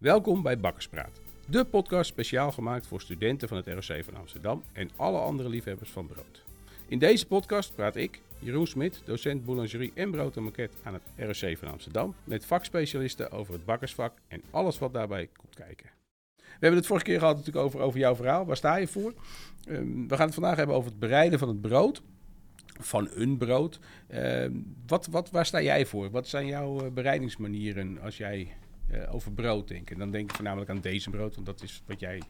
Welkom bij Bakkerspraat, de podcast speciaal gemaakt voor studenten van het ROC van Amsterdam en alle andere liefhebbers van brood. In deze podcast praat ik, Jeroen Smit, docent boulangerie en brood en maquette aan het ROC van Amsterdam, met vakspecialisten over het bakkersvak en alles wat daarbij komt kijken. We hebben het vorige keer gehad natuurlijk over, over jouw verhaal. Waar sta je voor? Ehm, we gaan het vandaag hebben over het bereiden van het brood. Van een brood. Ehm, wat, wat, waar sta jij voor? Wat zijn jouw eh, bereidingsmanieren als jij eh, over brood denkt? En dan denk ik voornamelijk aan deze brood, want dat is wat jij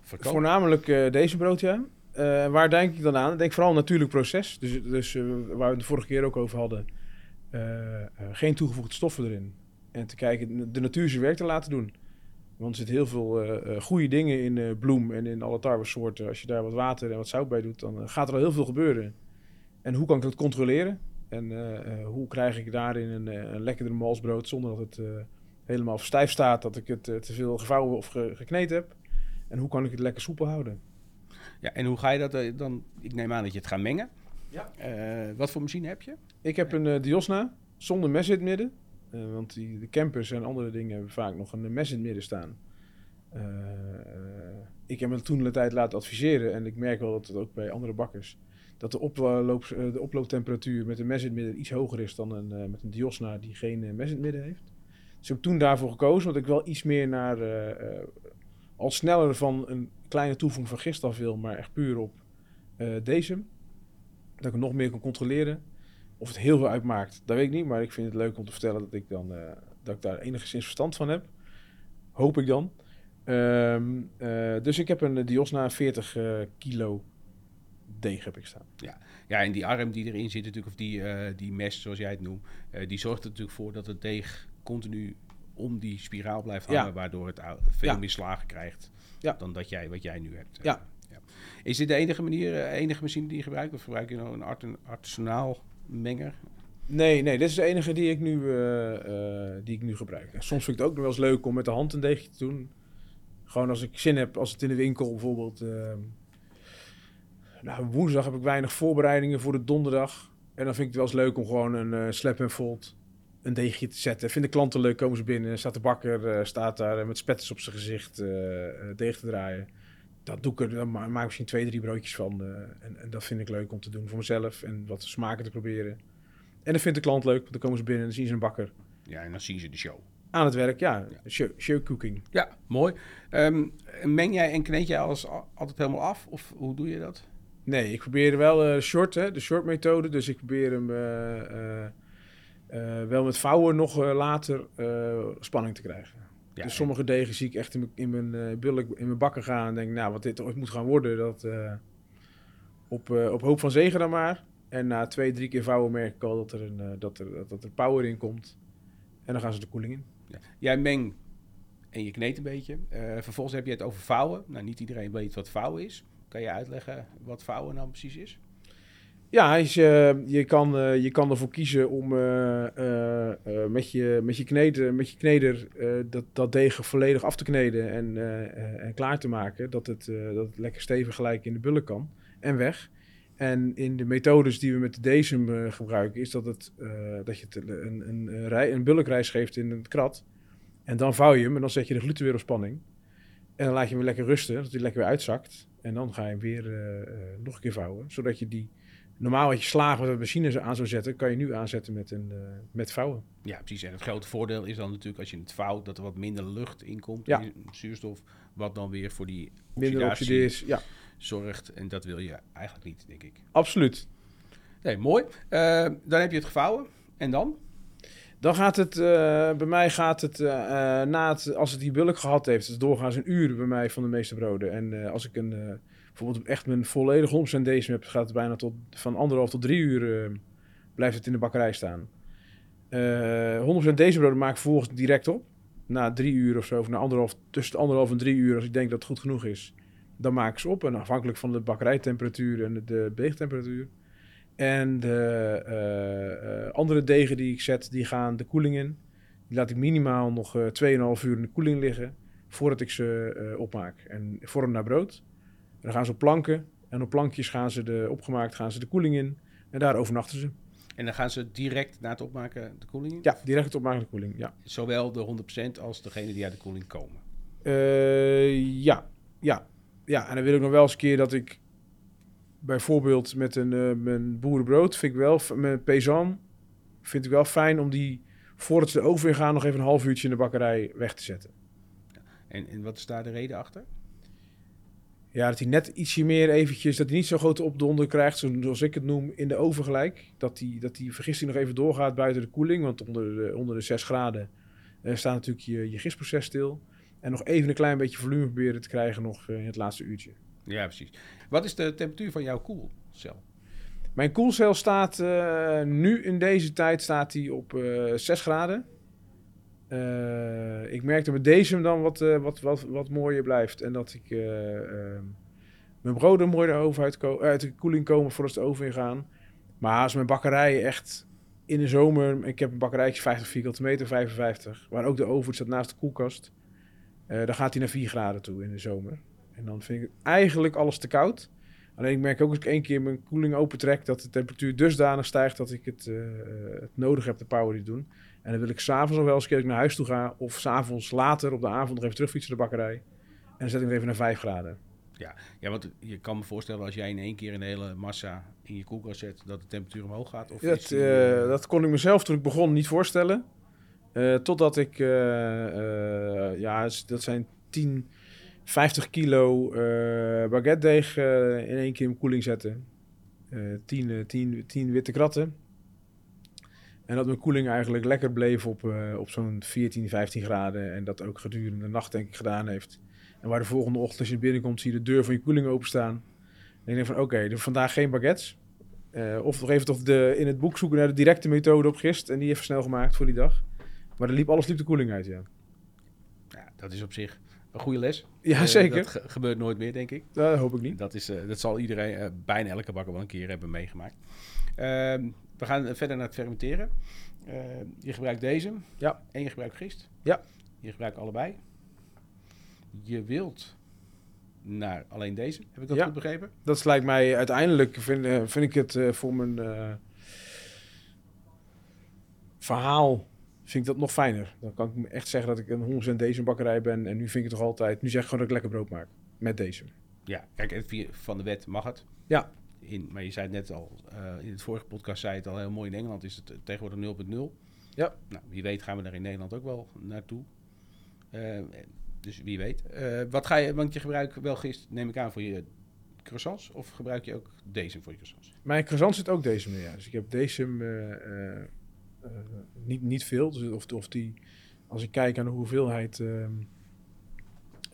verkoopt. Voornamelijk eh, deze brood, ja. Eh, waar denk ik dan aan? Ik denk vooral natuurlijk proces. Dus, dus waar we de vorige keer ook over hadden. geen toegevoegde stoffen erin. En te kijken, de natuur zijn werk te laten doen. Want er zitten heel veel goede dingen in bloem en in alle tarwesoorten. Als je daar wat water en wat zout bij doet, dan gaat er al heel veel gebeuren. En hoe kan ik dat controleren? En hoe krijg ik daarin een, een lekkerder malsbrood zonder dat het helemaal stijf staat, dat ik het eh, te veel gevouwen of ge- gekneed heb? En hoe kan ik het lekker soepel houden? Ja, en hoe ga je dat eh, dan? Ik neem aan dat je het gaat mengen. Ja. Eh, wat voor machine heb je? Ik heb een Diosna zonder mes in het midden. Want die, de campers en andere dingen hebben vaak nog een mes in het midden staan. Ik heb me toen de tijd laten adviseren. En ik merk wel dat het ook bij andere bakkers. Dat de, oploop, de oplooptemperatuur met een mes in het midden iets hoger is dan een, met een Diosna die geen mes in het midden heeft. Dus ik heb toen daarvoor gekozen. Want ik wel iets meer naar eh, eh, al sneller van een kleine toevoeging van gist af wil. Maar echt puur op eh, deze. Dat ik nog meer kan controleren. Of het heel veel uitmaakt, dat weet ik niet. Maar ik vind het leuk om te vertellen dat ik, dan, dat ik daar enigszins verstand van heb. Hoop ik dan. Ehm, eh, dus ik heb een Diosna 40 eh, kilo deeg heb ik staan. Ja, en die arm die erin zit natuurlijk, of die, die mes zoals jij het noemt, die zorgt er natuurlijk voor dat het deeg continu om die spiraal blijft Ja. hangen, waardoor het veel Ja. meer slagen krijgt Ja. dan dat jij, wat jij nu hebt. Ja. Is dit de enige manier, eh, enige machine die je gebruikt, of gebruik je nou een art artisenaal menger? Nee, nee, dit is de enige die ik nu, eh, eh, die ik nu gebruik. Soms vind ik het ook nog wel eens leuk om met de hand een deegje te doen. Gewoon als ik zin heb, als het in de winkel bijvoorbeeld... ehm, nou, woensdag heb ik weinig voorbereidingen voor de donderdag. En dan vind ik het wel eens leuk om gewoon een slap en fold een deegje te zetten. Vinden klanten leuk, komen ze binnen. Staat de bakker, eh, staat daar eh, met spetters op zijn gezicht eh, deeg te draaien. Dat doe ik er, dan ma- maak ik misschien twee, drie broodjes van. en, en dat vind ik leuk om te doen voor mezelf. En wat smaken te proberen. En dat vindt de klant leuk, want dan komen ze binnen en dan zien ze een bakker. Ja, en dan zien ze de show. Aan het werk, ja. Ja. Show, show cooking. Ja, mooi. Ehm, meng jij en kneed jij alles al- altijd helemaal af, of hoe doe je dat? Nee, ik probeer wel short, hè, de short methode. Dus ik probeer hem eh, wel met vouwen nog eh, later eh, spanning te krijgen. Ja, dus sommige degen zie ik echt in mijn, in mijn, bulk, in mijn bakken gaan en denk, nou, wat dit ooit moet gaan worden, dat op, op hoop van zegen dan maar. En na twee, drie keer vouwen merk ik al dat er, een, dat er, dat, dat er power in komt. En dan gaan ze de koeling in. Ja. Jij meng en je kneedt een beetje. Vervolgens heb je het over vouwen. Nou, niet iedereen weet wat vouwen is. Kan je uitleggen wat vouwen nou precies is? Ja, is, eh, je, kan, eh, je kan ervoor kiezen om eh, met, je, met, je kneder, met je kneder dat, dat deeg volledig af te kneden en, en klaar te maken. Dat het, dat lekker stevig gelijk in de bulk kan en weg. En in de methodes die we met de Decem gebruiken, is dat, het, dat je een, een, rij, een bulkreis geeft in het krat. En dan vouw je hem en dan zet je de gluten weer op spanning. En dan laat je hem weer lekker rusten, dat hij lekker weer uitzakt. En dan ga je hem weer nog een keer vouwen, zodat je die Normaal wat je slagen met de machine aan zou zetten, kan je nu aanzetten met, een, eh, met vouwen. Ja, precies. En het grote voordeel is dan natuurlijk als je het vouwt, dat er wat minder lucht in komt. Ja. Zuurstof, wat dan weer voor die Minder oxideers. Ja, zorgt. En dat wil je eigenlijk niet, denk ik. absoluut. Nee, mooi. Eh, dan heb je het gevouwen. En dan? Dan gaat het, eh, bij mij gaat het, na het, als het die bulk gehad heeft, het is doorgaans een uur bij mij van de meeste broden. En als ik een, bijvoorbeeld echt mijn volledig 100% deze heb, gaat het bijna tot, van anderhalf tot drie uur eh, blijft het in de bakkerij staan. Eh 100% deze broden maak ik vervolgens direct op. Na drie uur of zo, of na anderhalf, tussen de anderhalf en drie uur, als ik denk dat het goed genoeg is, dan maak ik ze op. En afhankelijk van de bakkerijtemperatuur en de, beegtemperatuur. En de eh, eh, andere degen die ik zet, die gaan de koeling in. Die laat ik minimaal nog eh 2,5 uur in de koeling liggen voordat ik ze eh, opmaak. En vorm naar brood. Dan gaan ze op planken. En op plankjes gaan ze de, opgemaakt gaan ze de koeling in. En daar overnachten ze. En dan gaan ze direct na het opmaken de koeling in? Ja, direct het opmaken de koeling, ja. Zowel de 100% als degene die uit de koeling komen? Uh, ja, ja. Ja, en dan wil ik nog wel eens een keer dat ik bijvoorbeeld met een uh, mijn boerenbrood, vind ik wel, met pezan, vind ik wel fijn om die, voordat ze de oven in gaan, nog even een half uurtje in de bakkerij weg te zetten. En, en wat is daar de reden achter? Ja, dat hij net ietsje meer eventjes, dat hij niet zo'n grote opdonder krijgt, zoals ik het noem, in de oven gelijk. Dat die, dat die vergisting nog even doorgaat buiten de koeling, want onder de, onder de 6 graden uh, staat natuurlijk je, je gistproces stil. En nog even een klein beetje volume proberen te krijgen nog uh, in het laatste uurtje. Ja, precies. Wat is de temperatuur van jouw koelcel? Mijn koelcel staat uh, nu in deze tijd staat op uh, 6 graden. Uh, ik merkte met deze dan wat, wat, wat, wat mooier blijft. En dat ik ehm, mijn broden mooi de oven uit, uit, de koeling komen voordat ze de oven ingaan. Maar als mijn bakkerij echt in de zomer... Ik heb een bakkerijtje 50 vierkante meter, 55. Waar ook de oven staat naast de koelkast. dan gaat hij naar 4 graden toe in de zomer. En dan vind ik eigenlijk alles te koud. Alleen ik merk ook als ik één keer mijn koeling opentrek dat de temperatuur dusdanig stijgt dat ik het, het nodig heb de power die doen. En dan wil ik s'avonds nog wel eens een keer naar huis toe gaan of s'avonds later op de avond nog even terugfietsen de bakkerij. En dan zet ik hem even naar 5 graden. Ja, ja, want je kan me voorstellen als jij in één keer een hele massa in je koelkast zet, dat de temperatuur omhoog gaat. Of dat, die, uh, dat kon ik mezelf toen ik begon niet voorstellen. Uh, totdat ik, ja, dat zijn 10, 50 kilo baguette deeg in één keer in koeling zetten. Uh, 10, 10, 10 witte kratten. En dat mijn koeling eigenlijk lekker bleef op, op zo'n 14, 15 graden. En dat ook gedurende de nacht denk ik gedaan heeft. En waar de volgende ochtend als je binnenkomt zie je de deur van je koeling openstaan. En ik denk van oké, okay, vandaag geen baguettes. of nog even toch de, in het boek zoeken naar de directe methode op gist. En die even snel gemaakt voor die dag. Maar er liep, alles liep de koeling uit, ja. Ja, dat is op zich een goede les. Ja, zeker. Uh, dat ge gebeurt nooit meer, denk ik. Dat hoop ik niet. Dat, is, dat zal iedereen, bijna elke bakker wel een keer hebben meegemaakt. We gaan verder naar het fermenteren. Ehm, je gebruikt deze. Ja. En je gebruikt gist. Ja. Je gebruikt allebei. Je wilt naar alleen deze. Heb ik dat ja. goed begrepen? Dat lijkt mij uiteindelijk, vind, vind ik het voor mijn verhaal vind ik dat nog fijner. Dan kan ik echt zeggen dat ik een 100% deze bakkerij ben. En nu vind ik het toch altijd... Nu zeg ik gewoon dat ik lekker brood maak. Met deze. Ja, kijk, van de wet mag het. Ja. In, maar je zei het net al, uh, in het vorige podcast zei het al heel mooi. In Engeland is het tegenwoordig 0.0. Ja. Nou, wie weet gaan we daar in Nederland ook wel naartoe. Uh, dus wie weet. Uh, wat ga je, want je gebruikt wel gist, neem ik aan, voor je croissants. Of gebruik je ook deze voor je croissants? Mijn croissant zit ook deze mee, ja. Dus ik heb deze... Niet, niet veel. Dus of, of die, als ik kijk aan de hoeveelheid uh,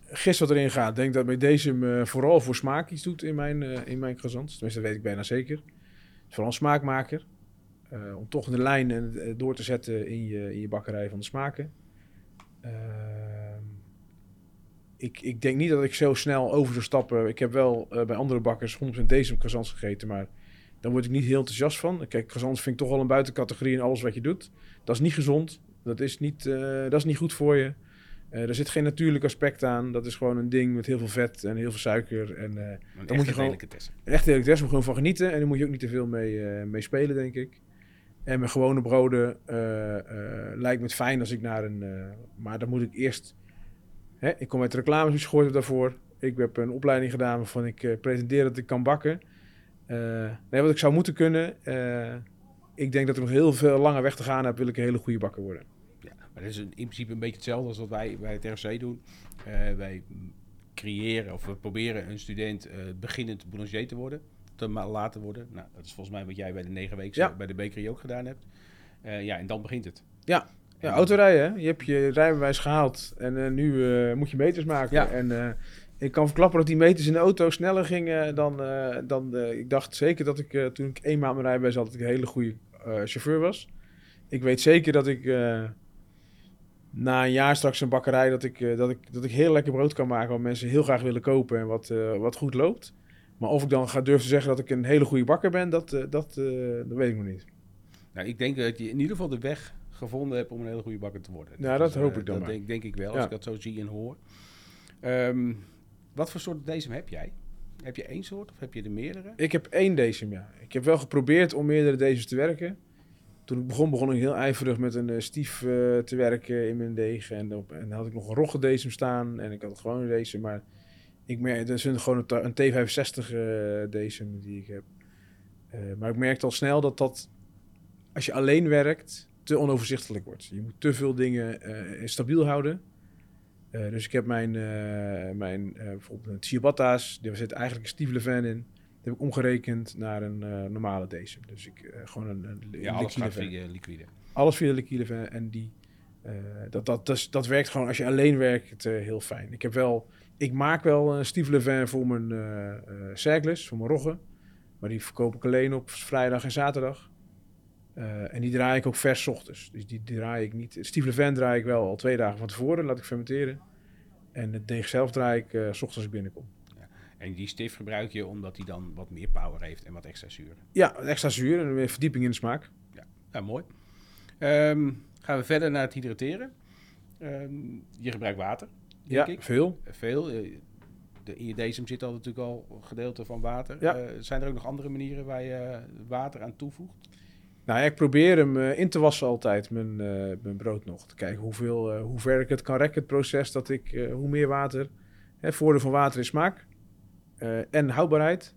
gist wat erin gaat, denk dat bij deze me vooral voor smaak iets doet in mijn, uh, in mijn croissants. Tenminste, dat weet ik bijna zeker. Vooral een smaakmaker. Uh, om toch de lijn door te zetten in je, in je bakkerij van de smaken. Ehm, ik, ik denk niet dat ik zo snel over zou stappen. Ik heb wel bij andere bakkers 100% deze croissants gegeten, maar dan word ik niet heel enthousiast van. Kijk, croissants vind ik toch wel een buitencategorie in alles wat je doet. Dat is niet gezond. Dat is niet, dat is niet goed voor je. Uh, er zit geen natuurlijk aspect aan. Dat is gewoon een ding met heel veel vet en heel veel suiker. En uh, dan moet je gewoon een echt delicatesse moet gewoon van genieten. En daar moet je ook niet te veel mee, mee spelen, denk ik. En mijn gewone broden lijkt me het fijn als ik naar een. maar dan moet ik eerst. Hè, ik kom uit reclames, dus gehoord heb daarvoor. Ik heb een opleiding gedaan waarvan ik pretendeer dat ik kan bakken. Nee, wat ik zou moeten kunnen. Ik denk dat ik nog heel veel lange weg te gaan heb, wil ik een hele goede bakker worden. Maar dat is in principe een beetje hetzelfde als wat wij bij het RC doen. Uh, wij creëren of we proberen een student beginnend boulanger te worden, te laten worden. Nou, dat is volgens mij wat jij bij de negen weken ja. bij de bakery ook gedaan hebt. ja, en dan begint het. Ja, ja autorijden. Hè? Je hebt je rijbewijs gehaald en nu moet je meters maken. Ja. En ik kan verklappen dat die meters in de auto sneller gingen dan... Uh, dan uh, ik dacht zeker dat ik, uh, toen ik één maand mijn rijbewijs had, dat ik een hele goede chauffeur was. Ik weet zeker dat ik na een jaar straks een bakkerij... Dat ik, dat, ik, dat ik heel lekker brood kan maken wat mensen heel graag willen kopen en wat, wat goed loopt. Maar of ik dan ga durven te zeggen dat ik een hele goede bakker ben, dat, dat, dat weet ik nog niet. Nou, ik denk dat je in ieder geval de weg gevonden hebt om een hele goede bakker te worden. Nou, dat hoop ik dan Dat maar. denk, denk ik wel, als ja. ik dat zo zie en hoor. Um, wat voor soort decem heb jij? Heb je één soort of heb je er meerdere? Ik heb één decem, ja. Ik heb wel geprobeerd om meerdere dezems te werken. Toen ik begon, begon ik heel ijverig met een eh, stief eh, te werken in mijn deeg. En, op, en dan had ik nog een roggendecem staan en ik had gewoon een decem. Maar ik merk, dat is gewoon een, ta- een T65 eh decem die ik heb. Eh, maar ik merkte al snel dat dat, als je alleen werkt, te onoverzichtelijk wordt. Je moet te veel dingen eh, stabiel houden. Eh, dus ik heb mijn, eh, mijn eh, bijvoorbeeld een ciabatta's, daar zit eigenlijk een Steve Levin in. Heb ik omgerekend naar een eh, normale decem. Dus ik eh, gewoon een, een Ja, alles liquide via liquide. Alles via de liquide en die, eh, dat, dat, dat, werkt gewoon als je alleen werkt heel fijn. Ik heb wel, ik maak wel een Steve Levin voor mijn Cerglus, voor mijn roggen. Maar die verkoop ik alleen op vrijdag en zaterdag. En die draai ik ook vers 's ochtends. Dus die draai ik niet. Steve Levin draai ik wel al twee dagen van tevoren, laat ik fermenteren. En het deeg zelf draai ik s ochtends als ik binnenkom. En die stift gebruik je omdat die dan wat meer power heeft en wat extra zuur. Ja, extra zuur en weer verdieping in de smaak. Ja, mooi. Ehm, gaan we verder naar het hydrateren. Ehm, je gebruikt water, denk Ja, ik. veel. Veel. eh, De, in je decem zit al natuurlijk al een gedeelte van water. Ja. Eh, zijn er ook nog andere manieren waar je water aan toevoegt? Nou, ik probeer hem eh, in te wassen altijd, mijn, mijn brood nog. Te kijken hoeveel, hoe ver ik het kan rekken, het proces. Dat ik, hoe meer water. Hè, voordeel van water is smaak. Eh, en houdbaarheid.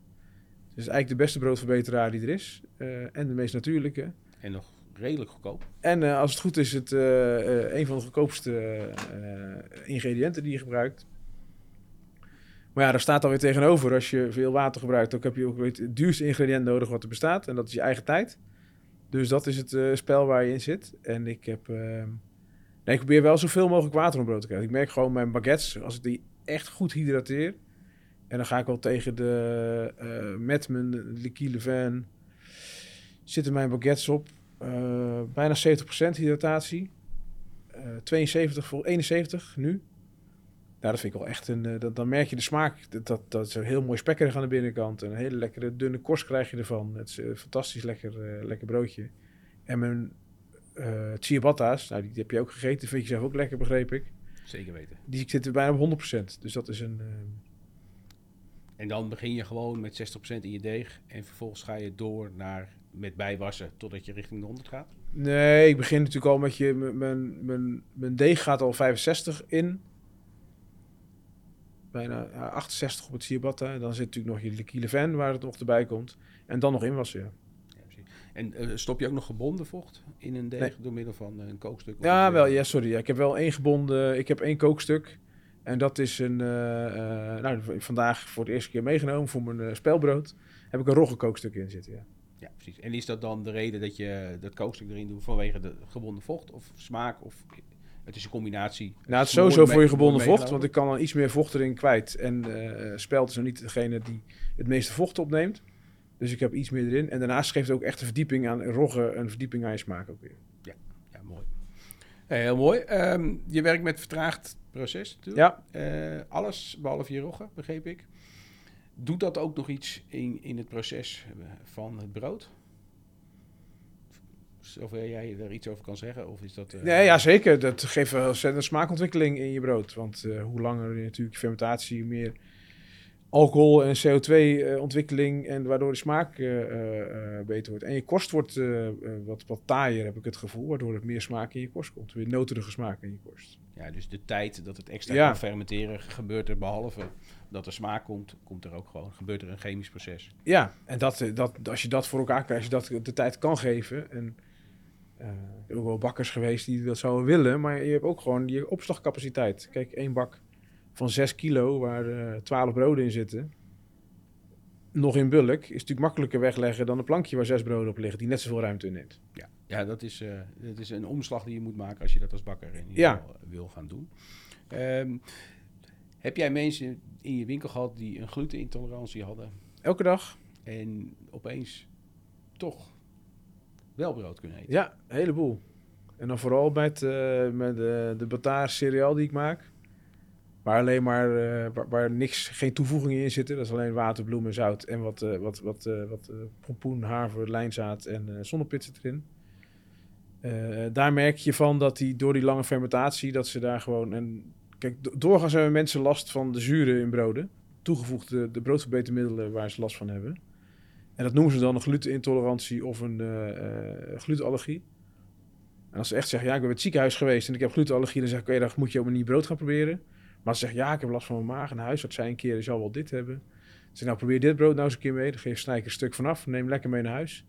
Dus eigenlijk de beste broodverbeteraar die er is. eh, en de meest natuurlijke. En nog redelijk goedkoop. En eh, als het goed is, het een van de goedkoopste ingrediënten die je gebruikt. Maar ja, daar staat alweer tegenover. Als je veel water gebruikt, dan heb je ook weer het duurste ingrediënt nodig wat er bestaat. En dat is je eigen tijd. Dus dat is het spel waar je in zit. En ik heb... eh, nee, ik probeer wel zoveel mogelijk water op brood te krijgen. Ik merk gewoon mijn baguettes, als ik die echt goed hydrateer... En dan ga ik wel tegen de... met mijn liquide van... Zitten mijn baguettes op eh, bijna 70% hydratatie. Eh 72 voor 71 nu. Nou, dat vind ik wel echt een. eh, dat, dan merk je de smaak. Dat, dat, dat is een heel mooi spekkerig aan de binnenkant. En een hele lekkere dunne korst krijg je ervan. Het is een fantastisch lekker, lekker broodje. En mijn eh ciabatta's, nou, die heb je ook gegeten. Vind je zelf ook lekker, begreep ik. Zeker weten. Die zitten bijna op 100%. Dus dat is een. En dan begin je gewoon met 60% in je deeg. En vervolgens ga je door naar met bijwassen totdat je richting de 100 gaat. Nee, ik begin natuurlijk al met je. Mijn, mijn, mijn deeg gaat al 65 in. Bijna ja, 68 op het ciabatta. Dan zit natuurlijk nog je liquide van waar het nog erbij komt. En dan nog inwassen, ja. En eh, stop je ook nog gebonden vocht in een deeg Nee. door middel van een kookstuk? of Ja, wel, ja, sorry. Ja, ik heb wel één gebonden. Ik heb één kookstuk. En dat is een. eh, eh, nou, vandaag voor de eerste keer meegenomen voor mijn eh, spelbrood. Heb ik een rogge kookstuk in zitten, ja. Ja, precies. En is dat dan de reden dat je dat kookstuk erin doet vanwege de gebonden vocht of smaak? Of het is een combinatie? Nou, het is mooi sowieso voor je gebonden mooi vocht, want ik kan dan iets meer vocht erin kwijt. En eh spelt is nog niet degene die het meeste vocht opneemt. Dus ik heb iets meer erin. En daarnaast geeft het ook echt een verdieping aan rogge, een verdieping aan je smaak ook weer. Ja, mooi. Eh, heel mooi. Ehm, je werkt met vertraagd proces natuurlijk. Ja, Eh, alles behalve je roggen, begreep ik. Doet dat ook nog iets in, in het proces eh, van het brood? Zover jij er iets over kan zeggen? Of is dat... eh, nee, ja zeker. Dat geeft wel ontzettend smaakontwikkeling in je brood. Want hoe langer je natuurlijk fermentatie, hoe meer alcohol en CO2-ontwikkeling en waardoor de smaak eh, eh, eh, beter wordt. En je korst wordt eh, eh, wat, wat taaier, heb ik het gevoel, waardoor er meer smaak in je korst komt. Weer noterige smaak in je korst. Ja, dus de tijd dat het extra Ja. fermenteren gebeurt er behalve dat er smaak komt, komt er ook gewoon, gebeurt er een chemisch proces. Ja, en dat, eh, dat, als je dat voor elkaar krijgt, als je dat de tijd kan geven. En eh, er zijn ook wel bakkers geweest die dat zouden willen, maar je hebt ook gewoon je opslagcapaciteit. Kijk, één bak van 6 kilo, waar eh 12 broden in zitten, nog in bulk, is natuurlijk makkelijker wegleggen dan een plankje waar zes broden op liggen, die net zoveel ruimte inneemt. Ja, ja dat, is, eh, dat is een omslag die je moet maken als je dat als bakker in ieder Ja. geval wil gaan doen. Ehm, heb jij mensen in je winkel gehad die een glutenintolerantie hadden Elke dag? en opeens toch wel brood kunnen eten? Ja, een heleboel. En dan vooral met, eh, met de, de bataar cereal die ik maak. Waar alleen maar, eh, waar, waar niks, geen toevoegingen in zitten. Dat is alleen water, bloem en zout. En wat, eh, wat, wat, eh, wat pompoen, haver, lijnzaad en zonnepit zit erin. Daar merk je van dat die door die lange fermentatie, dat ze daar gewoon... En, kijk, do- doorgaans hebben mensen last van de zuren in broden. Toegevoegde de broodverbetermiddelen waar ze last van hebben. En dat noemen ze dan een glutenintolerantie of een glutenallergie. En als ze echt zeggen, ja, ik ben in het ziekenhuis geweest en ik heb glutenallergie, dan zeg ik, oké, dan moet je een nieuw brood gaan proberen. Maar ze zeggen, ja, ik heb last van mijn maag en de huisarts zei een keer, je zal wel dit hebben. Dan zeg ik, nou, probeer dit brood nou eens een keer mee. Dan geef snij ik een stuk vanaf, neem lekker mee naar huis.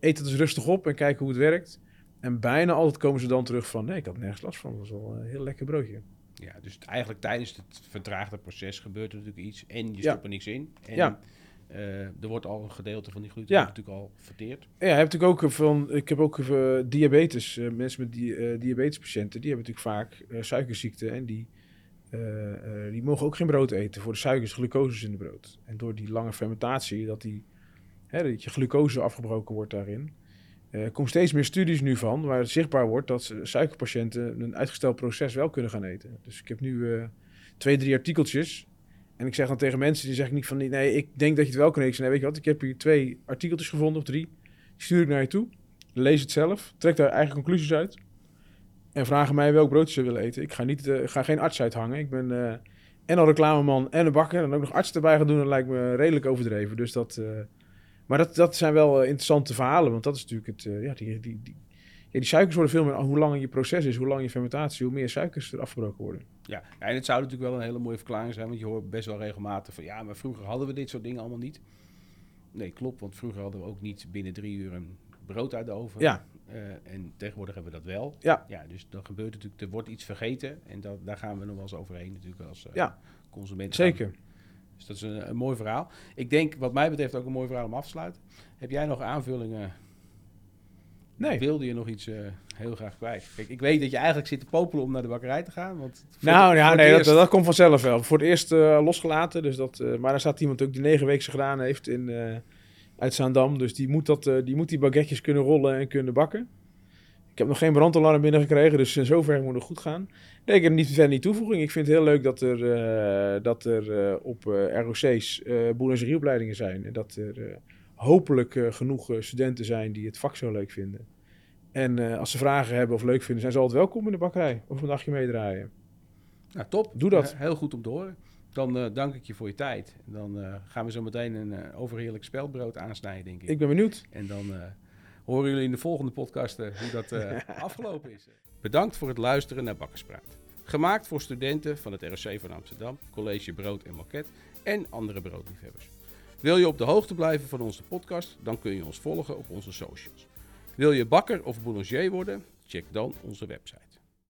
Eet het dus rustig op en kijk hoe het werkt. En bijna altijd komen ze dan terug van, nee, ik had nergens last van. Dat was wel een heel lekker broodje. Ja, dus het- eigenlijk tijdens het vertraagde proces gebeurt er natuurlijk iets en je Ja. stopt er niks in. En Ja. eh, er wordt al een gedeelte van die gluten Ja. natuurlijk al verteerd. Ja, je hebt natuurlijk ook van, ik heb ook eh, diabetes, eh, mensen met die, diabetespatiënten, die hebben natuurlijk vaak suikerziekte en die, eh, eh, die mogen ook geen brood eten voor de suikers, glucose in de brood. En door die lange fermentatie, dat, die, hè, dat je glucose afgebroken wordt daarin, eh komen steeds meer studies nu van, waar het zichtbaar wordt dat suikerpatiënten een uitgesteld proces wel kunnen gaan eten. Dus ik heb nu twee, drie artikeltjes en ik zeg dan tegen mensen, die zeggen niet van, nee, ik denk dat je het wel kan eten. Ik zeg, Nee, weet je wat, ik heb hier twee artikeltjes gevonden, of drie. Die stuur ik naar je toe. Lees het zelf. Trek daar eigen conclusies uit. En vragen mij welk broodje ze willen eten. Ik ga, niet, ik ga geen arts uithangen. Ik ben eh, en een reclameman en een bakker. En ook nog arts erbij gaan doen, dat lijkt me redelijk overdreven. Dus dat, eh, maar dat, dat zijn wel interessante verhalen. Want dat is natuurlijk het... ja, die, die, die, ja, die suikers worden veel meer... Hoe langer je proces is, hoe langer je fermentatie... hoe meer suikers er afgebroken worden. Ja, ja, en het zou natuurlijk wel een hele mooie verklaring zijn, want je hoort best wel regelmatig van ja, maar vroeger hadden we dit soort dingen allemaal niet. Nee, klopt, want vroeger hadden we ook niet binnen drie uur een brood uit de oven. Ja. Eh, en tegenwoordig hebben we dat wel. Ja. Ja, dus dan gebeurt natuurlijk, er wordt iets vergeten en dat, daar gaan we nog wel eens overheen natuurlijk als uh, Ja. consument. Zeker. Dus dat is een, een mooi verhaal. Ik denk, wat mij betreft, ook een mooi verhaal om af te sluiten. Heb jij nog aanvullingen? Nee. Wilde je nog iets uh, heel graag kwijt? Kijk, ik weet dat je eigenlijk zit te popelen om naar de bakkerij te gaan. Want nou, ja, nee, dat, dat, komt vanzelf wel. Voor het eerst uh, losgelaten. Dus dat, uh, maar er staat iemand ook die negen weken gedaan heeft in, uit Zaandam. Dus die moet, dat, die moet die baguetjes kunnen rollen en kunnen bakken. Ik heb nog geen brandalarm binnengekregen, dus in zover moet het goed gaan. Nee, ik heb niet verder niet toevoeging. Ik vind het heel leuk dat er, uh, dat er uh, op uh, ROC's boulangerieopleidingen zijn. En dat er hopelijk genoeg studenten zijn die het vak zo leuk vinden. En als ze vragen hebben of leuk vinden, zijn ze altijd welkom in de bakkerij. Of een dagje meedraaien. Nou, top. Doe dat. heel goed om te horen. Dan dank ik je voor je tijd. Dan gaan we zo meteen een overheerlijk speldbrood aansnijden, denk ik. Ik ben benieuwd. En dan horen jullie in de volgende podcast hoe dat afgelopen is. Bedankt voor het luisteren naar Bakkerspraat. Gemaakt voor studenten van het ROC van Amsterdam, College Brood en Maquet en andere broodliefhebbers. Wil je op de hoogte blijven van onze podcast, dan kun je ons volgen op onze socials. Wil je bakker of boulanger worden? Check dan onze website.